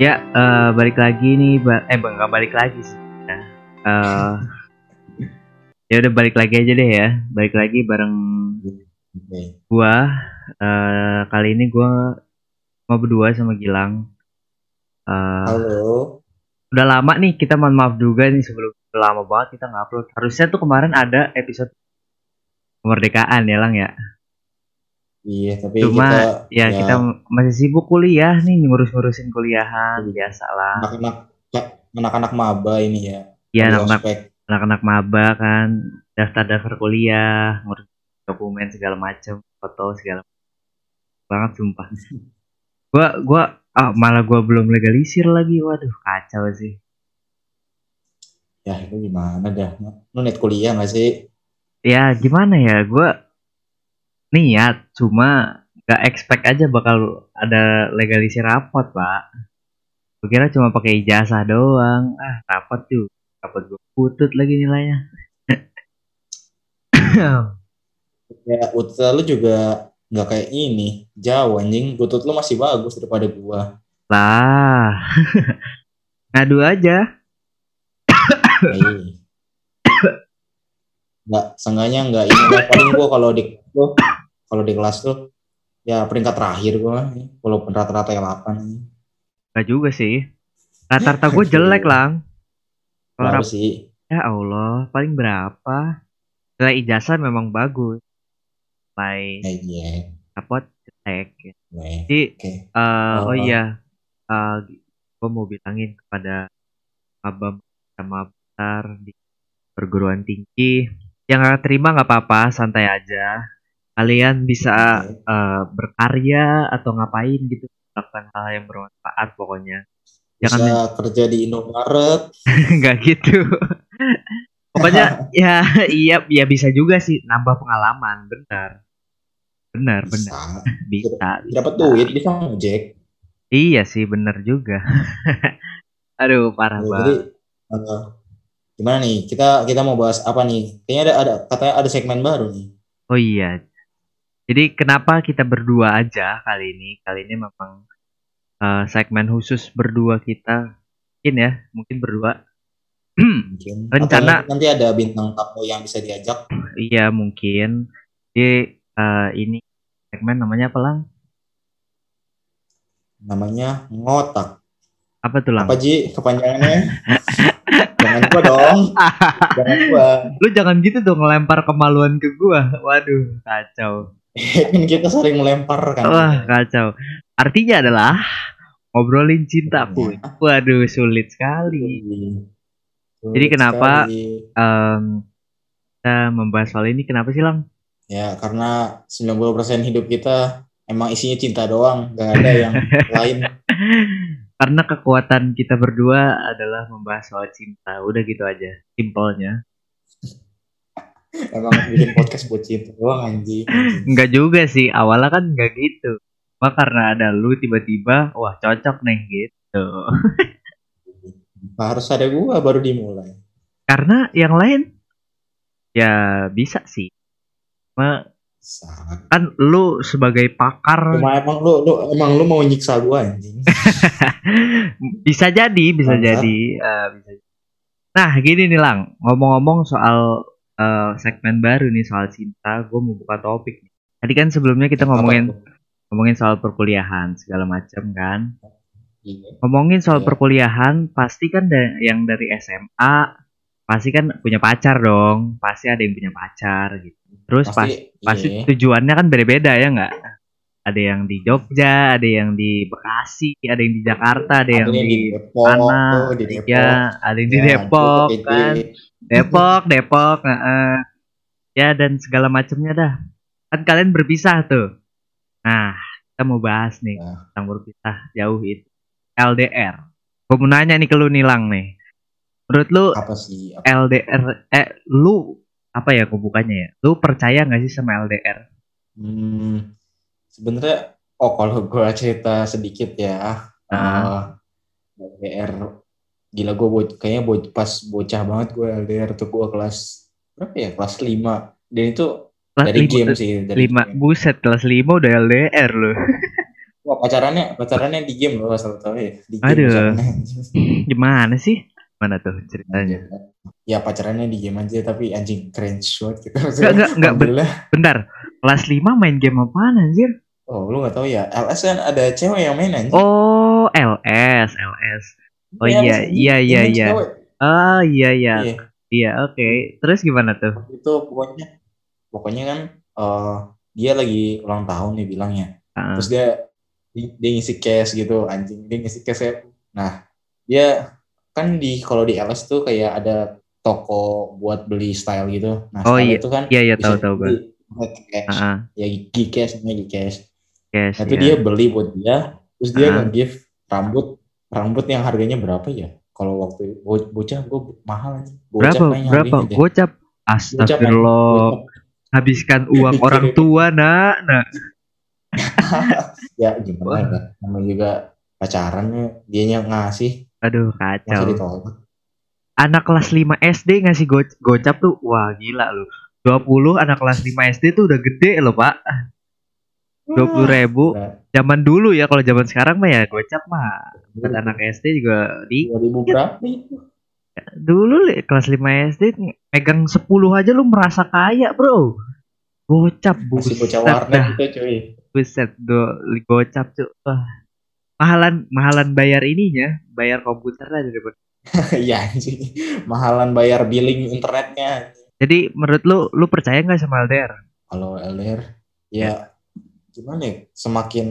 Ya, eh, balik lagi nih, ba- eh bang, nggak balik lagi sih. Ya, eh, ya udah balik lagi aja deh ya. Balik lagi bareng gua. Eh, kali ini gua mau berdua sama Gilang. Eh, Halo. udah lama nih kita mohon maaf juga nih sebelum lama banget kita nggak upload. Harusnya tuh kemarin ada episode kemerdekaan ya Lang ya. Iya, tapi Cuma kita ya, kita masih sibuk kuliah nih ngurus-ngurusin kuliahan Iya. biasa lah. anak-anak anak-anak maba ini ya. Ya Kuliah anak-anak anak-anak maba kan daftar-daftar kuliah ngurus dokumen segala macam foto segala banget sumpah gua gua ah, malah gua belum legalisir lagi waduh kacau sih Ya, itu gimana dah? Lu net kuliah gak sih? ya gimana ya gua niat cuma gak expect aja bakal ada legalisir rapot pak kira cuma pakai ijazah doang ah rapot tuh rapot gua putut lagi nilainya Ya, utut lu juga nggak kayak ini. Jauh anjing. Utut lu masih bagus daripada gua. lah ngadu aja Hei. Nggak, seenggaknya nggak ini. Paling gua kalau di kalau di kelas tuh ya peringkat terakhir gua. Walaupun rata-rata yang 8. Gak juga sih. Rata-rata gue jelek lang. Kalau sih? ya Allah, paling berapa? Nilai ijazah memang bagus. Nilai Eh, iya. rapot jelek. Nih, Jadi, Oke. eh, oh Oh. iya, gue mau bilangin kepada abang sama besar di perguruan tinggi yang terima nggak apa-apa, santai aja. Kalian bisa eh, berkarya atau ngapain gitu, melakukan hal yang bermanfaat pokoknya. Bisa Jangan kerja di Indomaret. nggak gitu pokoknya ya iya ya bisa juga sih nambah pengalaman benar benar benar Bisa. bisa, Dapat bisa. duit bisa ngojek. iya sih benar juga aduh parah Jadi banget eh, gimana nih? Kita kita mau bahas apa nih? Kayaknya ada ada katanya ada segmen baru nih. oh iya jadi kenapa kita berdua aja kali ini kali ini memang eh, segmen khusus berdua kita mungkin ya mungkin berdua Mungkin. Rencana- Atau nanti ada bintang tamu yang bisa diajak. iya mungkin jadi eh, ini segmen namanya apa lang Namanya ngotak. apa tuh lang Apa Ji kepanjangannya? Jangan gua dong. Jangan gua. lu jangan gitu dong ngelempar kemaluan ke gua waduh kacau kan kita sering melempar kan. wah kacau. Artinya adalah ngobrolin cintaku waduh sulit sekali. Sulit Jadi kenapa- sekali. Em, kita membahas soal ini? Kenapa sih lang? Ya, karena 90% hidup kita emang isinya cinta doang, gak ada yang lain. karena kekuatan kita berdua adalah membahas soal cinta. Udah gitu aja simpelnya Emang bikin podcast buat cinta doang anjing. Enggak juga sih awalnya kan enggak gitu Cuma karena ada lu tiba-tiba wah cocok nih gitu Harus ada gua baru dimulai. karena yang lain ya bisa sih Cuma Sangat. kan lu sebagai pakar Cuma emang lu, lu emang lu mau nyiksa gua anjing. bisa jadi bisa Mantap. jadi eh, bisa nah gini nih lang ngomong-ngomong soal eh, segmen baru nih soal cinta gue mau buka topik tadi kan sebelumnya kita ngomongin ngomongin soal perkuliahan segala macam kan Iya. ngomongin soal Iya. perkuliahan pasti kan da- yang dari SMA pasti kan punya pacar dong pasti ada yang punya pacar gitu terus pas Pasti, pasti iya. tujuannya kan beda-beda ya nggak ada yang di Jogja ada yang di Bekasi ada yang di Jakarta ada yang Ada di Depok, mana di Depok. ya ada yang di Ya, Depok kan Depok Depok heeh. ya dan segala macamnya dah kan kalian berpisah tuh nah kita mau bahas nih Nah. tentang berpisah jauh itu LDR gue mau nanya nih ke lu Nilang nih menurut lu Apa sih? Apa- LDR eh lu apa ya kebukannya ya lu percaya nggak sih sama LDR Hmm, sebenarnya oh kalau gua cerita sedikit ya. Ah. eh, LDR gila gue bo kayaknya bo pas bocah banget gue LDR tuh gue kelas berapa ya kelas 5 dan itu kelas dari lima, game sih dari lima game. buset kelas lima udah LDR lu Wah, pacarannya pacarannya di game loh asal tahu ya. Di game Aduh. Gimana sih? Mana tuh ceritanya? Ya pacarannya di game aja tapi anjing cringe banget gitu. Enggak, enggak, enggak, bentar. Kelas 5 main game apaan anjir? Oh, lu gak tahu ya? LS kan ada cewek yang main anjing. Oh, LS, LS. Oh iya, iya, yang iya, main iya. Oh iya iya. Iya. Iya, oke. Terus gimana tuh? Itu pokoknya pokoknya kan eh dia lagi ulang tahun nih bilangnya. Heeh. Terus dia di- dia ngisi cash gitu anjing. Dia ngisi cash ya. Nah, dia kan di kalau di LS tuh kayak ada toko buat beli style gitu. Nah, Oh, iya. itu kan Iya iya tahu tahu gue. cash. Ya Gcash namanya Gcash. Cash. Nah, itu iya. dia beli buat dia, terus dia Ah. nge-give rambut rambut yang harganya berapa ya? Kalau waktu bo- bocah gue mahal aja. Bocah Berapa? Berapa? Gocap. Bocah, Astagfirullah. Habiskan uang orang tua, Nak. Nah. ya gimana ya? Namanya juga pacarannya dianya ngasih Aduh, kacau. Anak kelas 5 SD ngasih go- gocap tuh, wah gila lu. 20 anak kelas 5 SD tuh udah gede loh, Pak. 20 ribu. Nah, Zaman dulu ya, kalau zaman sekarang mah ya gocap mah. Buat anak SD juga di 2000 berapa itu? dulu li, kelas 5 SD megang 10 aja lu merasa kaya, Bro. Gocap Masih buset bocah warnet gitu cuy. Buset, do, gocap tuh. Wah. Mahalan mahalan bayar ininya, bayar komputer aja daripada. Iya anjing. Mahalan bayar billing internetnya. Jadi menurut lu lu percaya nggak sama LDR? Kalau LDR ya gimana ya? Semakin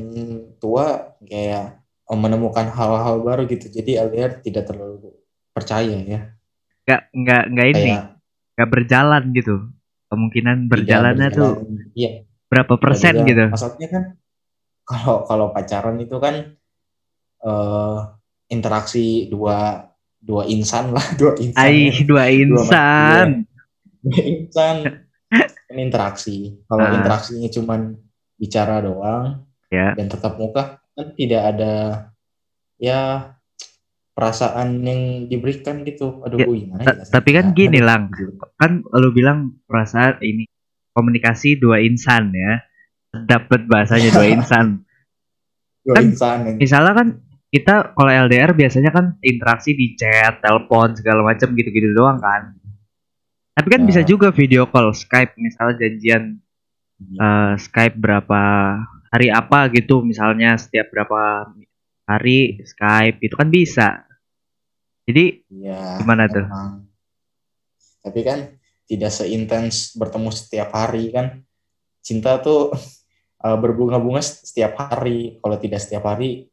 tua kayak menemukan hal-hal baru gitu. Jadi LDR tidak terlalu percaya ya. Nggak nggak nggak ini, Kayak nggak berjalan gitu. Kemungkinan berjalannya tidak tuh berjalan. Iya. berapa persen Tidak gitu? berjalan. Maksudnya kan kalau kalau pacaran itu kan eh interaksi dua dua insan lah, dua insan. Aih, dua insan. Dua insan. Kan interaksi. Kalau Ah. interaksinya cuman bicara doang Ya. dan tetap muka kan tidak ada ya perasaan yang diberikan gitu. Aduh, Ya, gimana ya? tapi kan Ya, gini. Lang. Kan lu bilang perasaan ini komunikasi dua insan ya. Dapat bahasanya dua insan. Dua kan- insan Misalnya kan kita kalau LDR biasanya kan interaksi di chat, telepon segala macam gitu-gitu doang kan. Tapi kan Ya. bisa juga video call, Skype misalnya janjian eh, Skype berapa hari apa gitu misalnya setiap berapa hari Skype itu kan bisa. Jadi Iya, Gimana tuh? memang. Tapi kan tidak seintens bertemu setiap hari kan. Cinta tuh eh, berbunga-bunga setiap hari. Kalau tidak setiap hari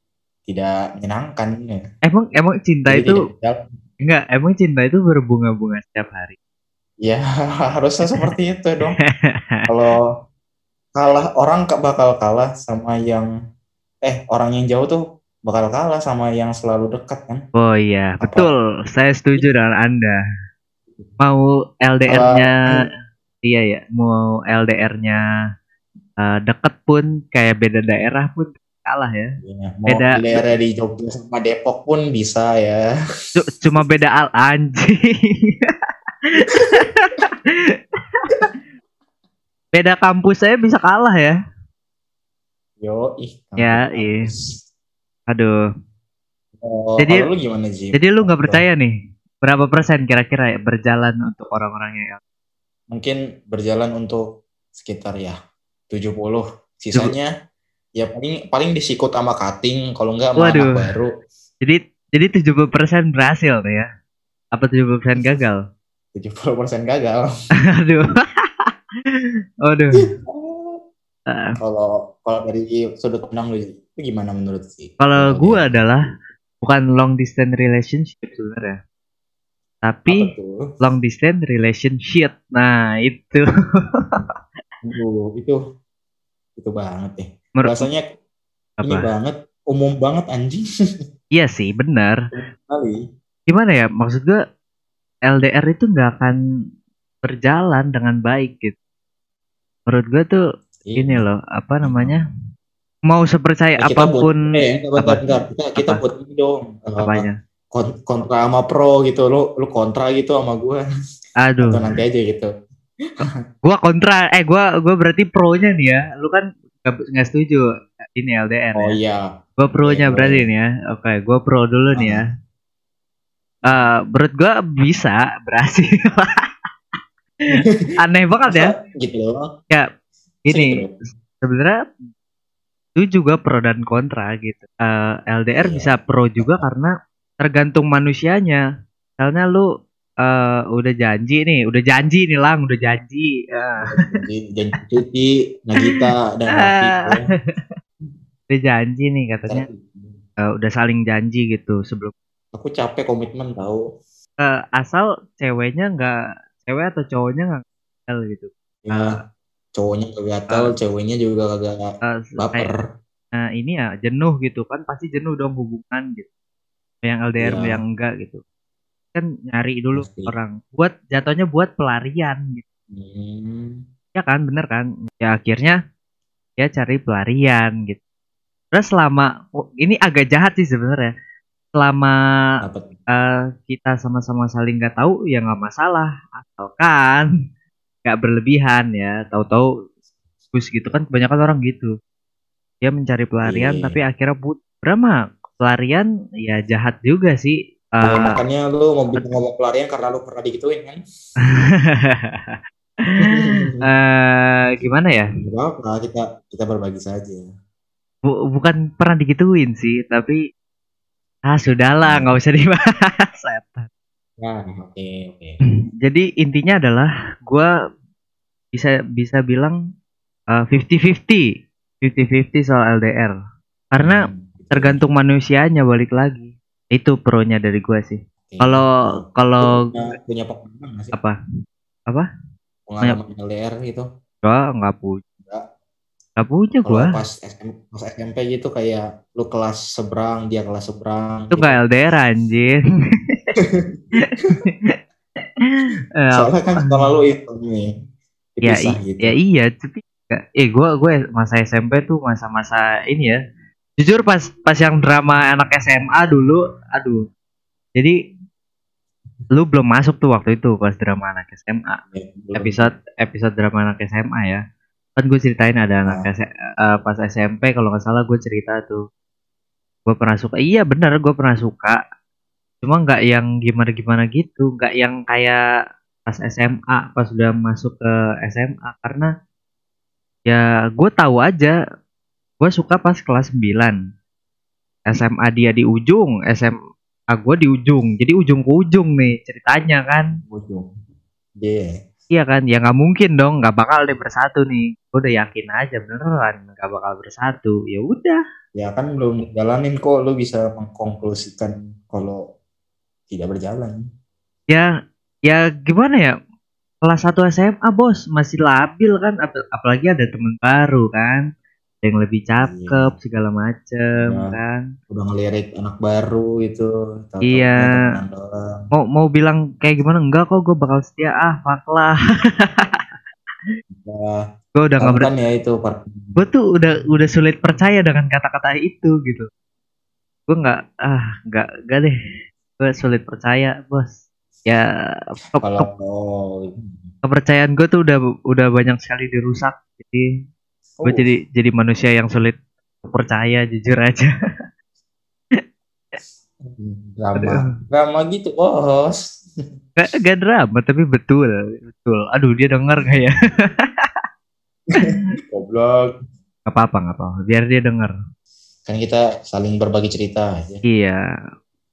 tidak menyenangkan ya. emang emang cinta Jadi itu enggak emang cinta itu berbunga-bunga setiap hari. Ya harusnya seperti itu dong. Kalau kalah orang bakal kalah sama yang eh orang yang jauh tuh bakal kalah sama yang selalu dekat kan. Oh iya, Apa? betul. Saya setuju dengan Anda. Mau LDR-nya iya ya, mau LDR-nya eh, deket pun kayak beda daerah pun kalah ya. Ya, mau Beda- daerah di Jogja sama Depok pun bisa ya. Cu- Cuma beda al anjing. beda kampus saya bisa kalah ya. Yo, ih. Ya, ih. Aduh. Oh, Jadi- lu gimana Jim? Jadi lu nggak percaya nih? Berapa persen kira-kira ya berjalan untuk orang-orang yang Mungkin berjalan untuk sekitar ya 70. Sisanya ya paling paling disikut sama cutting kalau enggak sama Waduh. anak baru. Jadi jadi 70% berhasil tuh ya. Apa 70% gagal? 70% gagal. Aduh. Aduh. Eh, Kalau kalau dari sudut pandang lu itu gimana menurut sih? kalau dia- adalah bukan long distance relationship sebenarnya. Tapi long distance relationship. Nah, itu. Aduh, itu itu banget deh. Menurut Rasanya ini apa? banget umum banget anjing Iya sih, benar. kali. Gimana ya? Maksud gua LDR itu nggak akan berjalan dengan baik gitu. Menurut gua tuh ini loh, apa namanya? Mau sepercaya Eh, kita apa pun buat, eh, apa? bentar, kita, kita Apa? buat ini dong. eh, apanya. kon- kontra sama pro gitu lu lu kontra gitu sama gue Aduh. atau nanti aja gitu gua kontra eh gua gua berarti pro nya nih ya lu kan nggak setuju ini LDR Oh ya. iya. Gue pro-nya Iya, berarti boleh. nih ya. Oke, gue pro dulu nih ya. Eh, menurut gue bisa berhasil. Aneh banget ya. Gitu loh. Ya, ini sebenarnya itu juga pro dan kontra gitu. Eh, LDR Iya. bisa pro juga karena tergantung manusianya. Misalnya lu eh, udah janji nih, udah janji nih lang, udah janji. Jadi janji cuti, Nagita dan ya. udah janji nih katanya, eh, udah saling janji gitu sebelum Aku capek komitmen tahu. eh, asal ceweknya nggak cewek atau cowoknya nggak gatel gitu. Ya, cowoknya kagak gatel, ceweknya juga kagak kayak baper. nah, ini ya jenuh gitu kan pasti jenuh dong hubungan gitu. Yang LDR Iya. yang enggak gitu. Kan nyari dulu Pasti. orang buat jatuhnya buat pelarian gitu. Hmm. Ya kan bener kan? Ya akhirnya dia cari pelarian gitu. Terus selama oh, ini agak jahat sih sebenarnya. Selama eh, kita sama-sama saling nggak tahu ya nggak masalah. Asalkan nggak berlebihan ya. Tahu-tahu bus gitu kan kebanyakan orang gitu. Dia mencari pelarian Iya. tapi akhirnya put berapa pelarian ya jahat juga sih. Eh, makanya lu mau ngomong pelarian karena lu pernah digituin kan? eh, gimana ya? Gak apa-apa, kita kita berbagi saja. Bu- bukan pernah digituin sih tapi ah sudahlah nggak usah dibahas. Setan. Nah, oke oke. jadi intinya adalah gua bisa bisa bilang eh, fifty fifty fifty fifty soal LDR karena Hmm, tergantung manusianya balik lagi. Itu pronya dari gua sih. Kalau Lu kalau punya, punya nggak sih? apa? Pengalaman LDR gitu? gua nggak punya Nggak punya gua. Pas SM, pas SMP gitu kayak lu kelas seberang, dia kelas seberang. itu gitu. nggak LDR anjir Eh, Soalnya kan sekolah lu itu nih ya, gitu. ya iya tapi eh gue gue masa SMP tuh masa-masa ini ya. Jujur pas pas yang drama anak SMA dulu aduh. Jadi lu belum masuk tuh waktu itu pas drama anak SMA Ya, episode episode drama anak SMA ya kan gue ceritain ada anak Ah. S- eh, pas SMP kalau nggak salah gue cerita tuh gue pernah suka iya bener gue pernah suka cuma nggak yang gimana gimana gitu nggak yang kayak pas SMA pas udah masuk ke SMA karena ya gue tahu aja gue suka pas kelas 9 SMA dia di ujung SMA gue di ujung jadi ujung ke ujung nih ceritanya kan ujung. Iya. Iya kan, ya nggak mungkin dong, nggak bakal deh bersatu nih. Gue udah yakin aja beneran nggak bakal bersatu. Ya udah, Ya kan belum jalanin kok lu bisa mengkonklusikan kalau tidak berjalan. ya ya gimana ya? Kelas 1 SMA bos masih labil kan, Ap- apalagi ada temen baru kan, yang lebih cakep segala macem Iya. kan. Udah ngelirik anak baru tahu-tahu Iya. Mau mau bilang kayak gimana? Enggak kok, gue bakal setia. Ah, fuck lah. Ya, gue udah nggak ber kan ya itu gue tuh udah udah sulit percaya dengan kata-kata itu gitu gue nggak ah nggak nggak deh gue sulit percaya bos ya ke- kepercayaan gue tuh udah udah banyak sekali dirusak jadi gue Oh. jadi jadi manusia yang sulit percaya jujur aja. Drama. Drama gitu bos gak, gak drama tapi betul betul. Aduh dia denger gak ya? Goblok. Nggak apa-apa nggak apa-apa. Biar dia denger. Kan kita saling berbagi cerita aja. Iya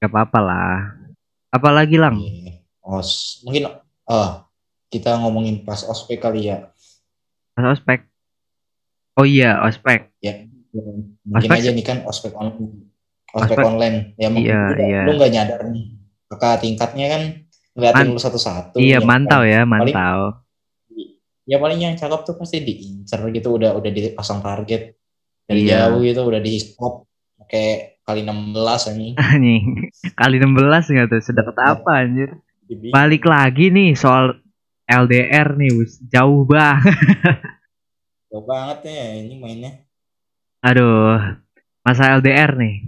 nggak apa-apa lah. Apalagi lang? Iya. os mungkin ah kita ngomongin pas ospek kali ya. Pas ospek oh iya ospek. Mungkin Ospek- aja nih kan ospek online ospek Ospek- online. Ya mungkin Iya, juga iya. lu nggak nyadar nih. Kakak tingkatnya kan ngeliatin Man- lu satu-satu iya ya mantau kan? ya Paling- mantau. Ya paling yang cakep tuh pasti diincer gitu udah udah dipasang target. Dari Iya. jauh gitu udah di stop. Kayak kali 16 ini anjing. Kali 16 nggak tuh? Sedeket apa anjir? Balik lagi nih soal LDR nih jauh banget Jauh banget ya ini mainnya aduh masa LDR nih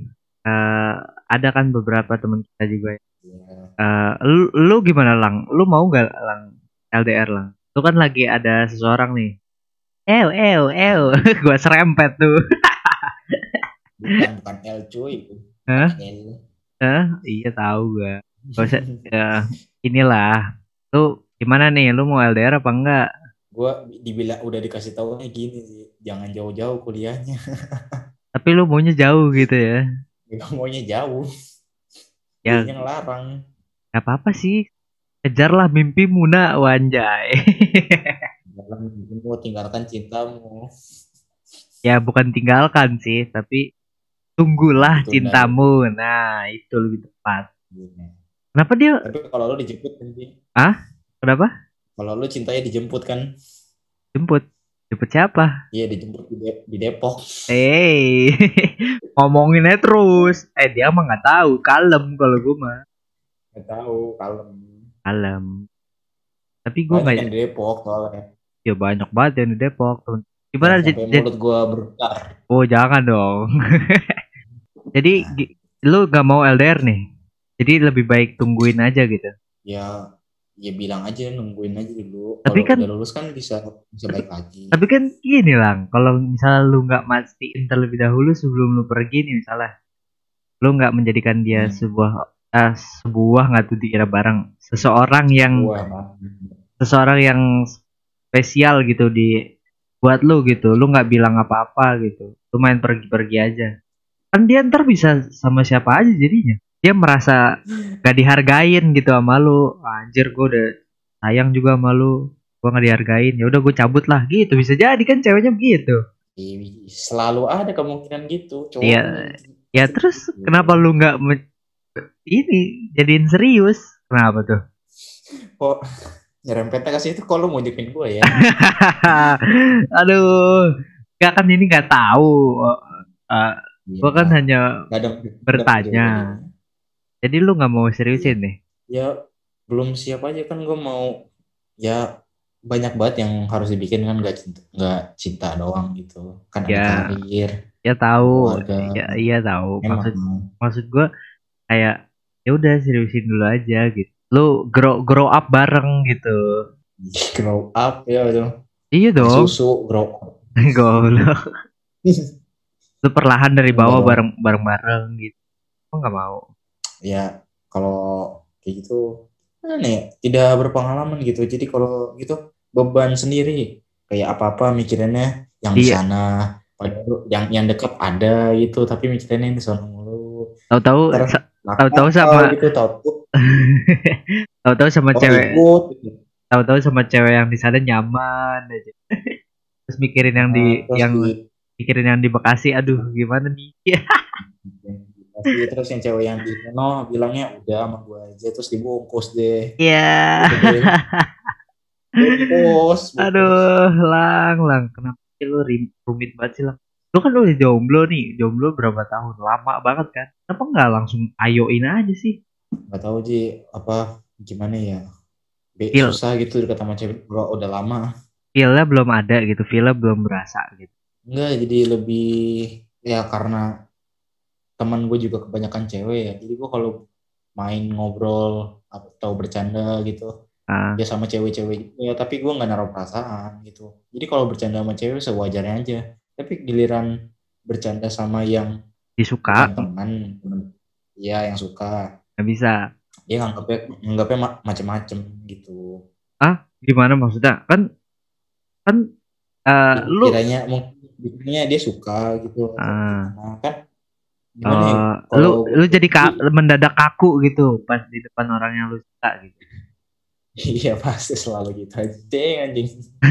Eh, ada kan beberapa teman kita juga ya. Eh, lu, lu gimana lang lu mau nggak lang LDR lang lu kan lagi ada seseorang nih ew ew ew gua serempet tuh bukan bukan L cuy Hah? L Hah? Iya tahu gak. Gak usah, ya, inilah. Lu gimana nih? Lu mau LDR apa enggak? Gue dibilang udah dikasih tahu gini sih jangan jauh-jauh kuliahnya Tapi lu maunya jauh gitu ya. Gue maunya jauh Ya yang larang gak apa-apa sih. Kejarlah mimpimu nak wanjay. dalam mau tinggalkan cintamu ya bukan tinggalkan sih, tapi tunggulah Tunda. cintamu. Nah, itu lebih tepat. Iya. Kenapa dia? tapi kalau lo dijemput kan Ji? Kenapa? Kalau lo cintanya dijemput kan Jemput. Jemput siapa? iya dijemput di, De- di Depok Eh, ngomonginnya terus. Eh dia mah nggak tahu, kalem kalau gue mah. nggak tahu kalem Kalem. Tapi gue nggak, yang di Depok soalnya ya banyak banget yang di Depok. Gimana? J- mulut gue bergetar oh jangan dong. Jadi gi- lu gak mau LDR nih. Jadi lebih baik tungguin aja gitu. ya ya bilang aja nungguin aja dulu. Tapi kalau kan- udah lulus kan bisa bisa baik lagi. Tapi kan gini lang, kalau misalnya lu nggak mastiin terlebih dahulu sebelum lu pergi nih misalnya, lu nggak menjadikan dia Hmm. sebuah eh, sebuah nggak tuh dikira barang seseorang yang Bang. seseorang yang spesial gitu di buat lu gitu. Lu nggak bilang apa-apa gitu. Lu main pergi-pergi aja. Kan dia ntar bisa sama siapa aja jadinya dia merasa gak dihargain gitu sama lu. Anjir gue udah sayang juga sama lu. Gue gak dihargain. Ya udah gue cabut lah. Gitu bisa jadi kan ceweknya begitu. Selalu ada kemungkinan gitu cowok Iya. ya terus kenapa lu nggak ini jadiin serius? Kenapa tuh? Kok nyerempetnya ke situ kalau mau nunjukin gue ya? Aduh gak kan ini nggak tahu. Eh, Gua kan Iya. hanya Nggak ada- bertanya. ada jadi lu nggak mau seriusin nih. ya belum siap aja kan gue mau ya banyak banget yang harus dibikin kan nggak cinta nggak cinta doang gitu kan Ya. karir Ya tahu. Keluarga. Ya iya tahu. emang Maksud maksud gua kayak ya udah seriusin dulu aja gitu. Lu grow grow up bareng gitu. grow up ya betul Iya dong. susu grow Goblok. Lu perlahan dari bawah bareng bareng bareng gitu. Gua nggak mau. Ya kalau kayak gitu aneh tidak berpengalaman gitu jadi kalau gitu beban sendiri kayak apa apa mikirinnya yang di Iya. sana padahal yang yang dekat ada gitu tapi mikirinnya yang di sana mulu Tahu-tahu Tahu-tahu sama- gitu tahu tahu-tahu sama oh, cewek ikut gitu. tahu-tahu sama cewek yang di sana nyaman aja. Terus mikirin yang di Nah, yang di- mikirin yang di Bekasi aduh gimana nih Pasti terus yang cewek yang di sono bilangnya udah sama gue aja terus dibungkus deh. Iya. Bungkus. bungkus. Aduh, lang, lang. Kenapa sih lu rumit banget sih, lang? Lu kan udah jomblo nih. Jomblo berapa tahun? Lama banget kan? Kenapa nggak langsung ayoin aja sih? Gak tahu Ji apa gimana ya. Be, Feel. susah gitu dekat sama cewek gua udah lama. Feel-nya belum ada gitu. Feel-nya belum berasa gitu. Enggak jadi lebih ya karena teman gue juga kebanyakan cewek ya. Jadi gue kalau main ngobrol atau bercanda gitu Ah, ya sama cewek-cewek gitu ya tapi gue nggak naruh perasaan gitu jadi kalau bercanda sama cewek sewajarnya aja tapi giliran bercanda sama yang disuka, teman teman ya yang suka nggak bisa. dia nganggapnya nganggapnya ma- macem-macem gitu Gimana maksudnya? Kan, kan, eh, lu, kiranya mungkin dia suka gitu Ah. nah, kan kalau- lu, lu jadi ka- mendadak kaku gitu pas di depan orang yang lu suka gitu. iya pasti selalu gitu anjing anjing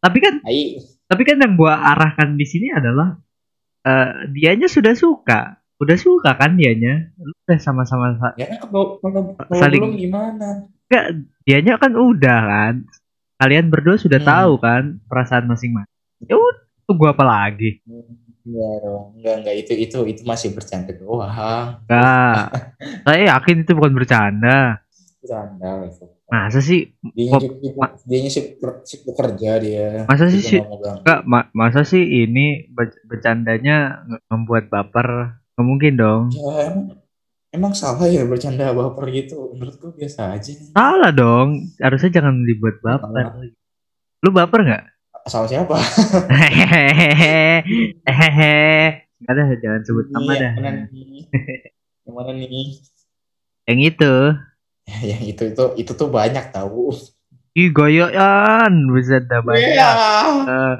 Tapi kan Ai, Tapi kan yang gua arahkan di sini adalah eh dianya sudah suka, udah suka kan dianya, lu udah sama-sama sa- ya kan kalau kalau kalau Saling- belum gimana dianya kan udah kan, kalian berdua sudah Hmm. tahu kan perasaan masing-masing. Ya udah, tunggu apa lagi? Enggak dong, enggak enggak itu itu itu masih bercanda doang. Enggak, saya yakin itu bukan bercanda. Bercanda itu. Masa sih, Dia dia sibuk, sibuk kerja dia. Masa sih enggak, ma- masa sih ini ber- bercandanya membuat baper? Nggak mungkin dong. Ya, emang, emang salah ya bercanda baper gitu. Menurut gua biasa aja. Salah dong, harusnya jangan dibuat baper. Lu baper nggak? Sama siapa? Hehehe ada jangan sebut nama Iya, dah. yang mana nih? Yang mana nih? Yang itu. Yang itu itu itu tuh banyak tahu. Ih goyoan bisa dah banyak. Iya. Eh,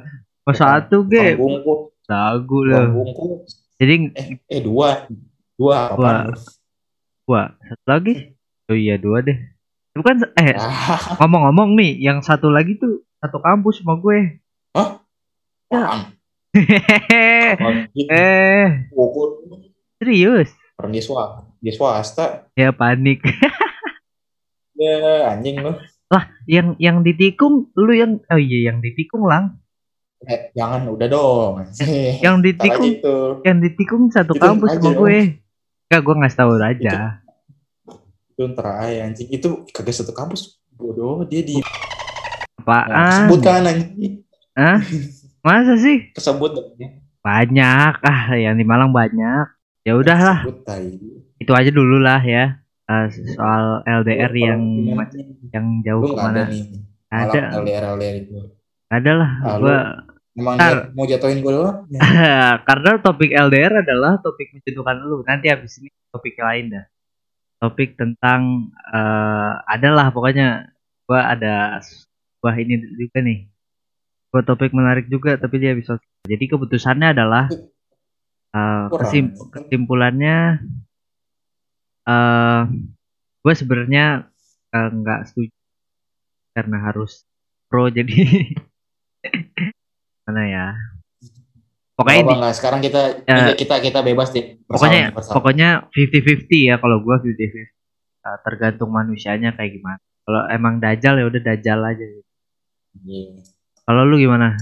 oh satu ge? Lagu lah. Jadi eh eh dua. Dua apa dua. satu lagi? Oh iya dua deh. Bukan eh ah. ngomong-ngomong nih yang satu lagi tuh satu kampus sama gue. Apaan? Gitu? eh serius? Orang di swasta di swasta. Ya panik. Ya anjing lu. Yang yang ditikung lu yang oh iya yang ditikung lang. Eh, jangan udah dong. Yang Ntar ditikung itu. yang ditikung satu Itu kampus sama gue. Enggak, gue ngasih tahu aja. itu ntar aja anjing. Itu kagak satu kampus. Bodoh dia di Apaan? kesebut kan anjing Hah? Masa sih? kesebut. Banyak. Ah, yang di Malang banyak. Ya udahlah, itu aja dulu lah ya. Eh, soal LDR Lu yang kalau gimana? yang jauh lu nggak ada ke mana? nih Ada, LDR LDR itu ada lah. Ah, Gua emang dia mau jatuhin gue doang karena topik LDR adalah topik mencentukan lu. Nanti habis ini topik lain dah. Topik tentang eh adalah pokoknya gua ada wah ini juga nih. Gua topik menarik juga tapi dia bisa. Jadi keputusannya adalah Kurang. kesim- kesimpulannya eh gue sebenarnya eh, nggak setuju karena harus pro jadi mana ya pokoknya Apa di- sekarang kita Ya. kita kita bebas deh pokoknya bersama, bersama. pokoknya 50-50 ya kalau gua 50-50 Uh, tergantung manusianya kayak gimana kalau emang dajal ya udah dajal aja gitu. Iya. kalau lu gimana?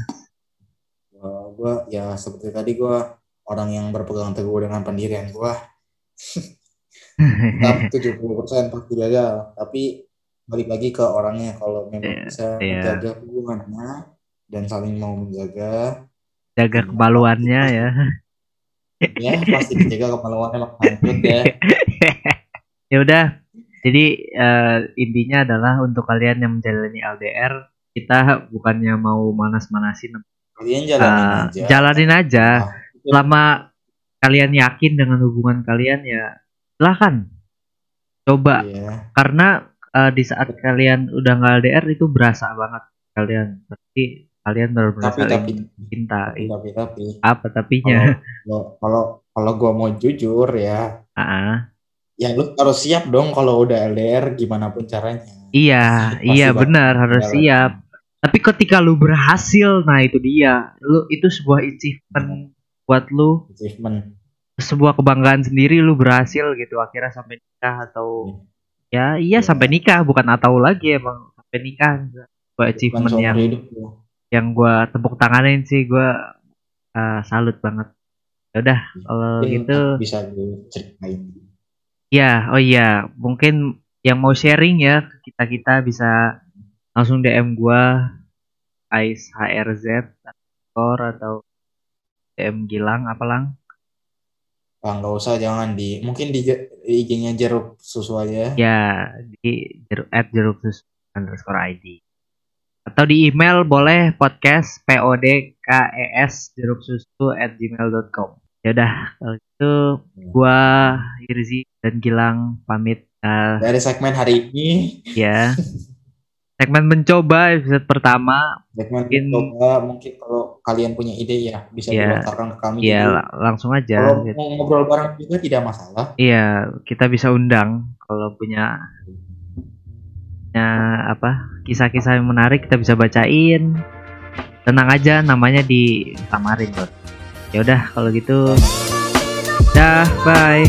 Gua- gua ya seperti tadi gua orang yang berpegang teguh dengan pendirian gua. Tetap 70% pasti gagal tapi balik lagi ke orangnya. Kalau memang Iya, bisa iya. menjaga hubungannya dan saling mau menjaga. Jaga kebaluannya ya. Ya pasti dijaga kemaluannya mak lanjut ya. Ya udah jadi eh, intinya adalah untuk kalian yang menjalani LDR kita bukannya mau manas-manasin kalian jalanin eh, aja. jalanin aja. Nah, itu selama kalian yakin dengan hubungan kalian ya silahkan. Coba. Iya. karena eh, di saat kalian udah nggak LDR itu berasa banget kalian. Berarti kalian benar-benar tapi tapi. cinta. Tapi tapi, tapi. Apa tapinya? Kalau kalau kalau gua mau jujur ya. Ah, ya lu harus siap dong kalau udah LDR gimana pun caranya. Iya Pasti iya benar harus siap tapi ketika lu berhasil nah itu dia. Lu itu sebuah achievement buat lu. Achievement. Sebuah kebanggaan sendiri lu berhasil gitu akhirnya sampai nikah atau ya iya Iya. sampai nikah. Bukan atau lagi emang sampai nikah. Bukan achievement yang hidup lu. yang gua tepuk tanganin sih. Gua uh, salut banget. Ya udah kalau Mungkin gitu. bisa ceritain ya oh iya. Mungkin yang mau sharing ya kita kita bisa langsung DM gua Ais HRZ Tor atau DM Gilang apa lang? Ah nggak usah jangan di mungkin di, IG-nya jeruk susu aja ya. Di jeruk at jeruk susu underscore ID atau di email boleh podcast podcast jeruk susu at gmail.com ya udah kalau gitu gua Irzi dan Gilang pamit eh, dari segmen hari ini. Ya segmen mencoba episode pertama segmen Mungkin- coba mungkin kalau kalian punya ide ya bisa Iya. dilontarkan ke kami ya juga. la- langsung aja kalau gitu. mau ngobrol bareng juga tidak masalah iya kita bisa undang kalau punya punya apa kisah-kisah yang menarik kita bisa bacain tenang aja namanya di samarin bro ya udah kalau gitu dah bye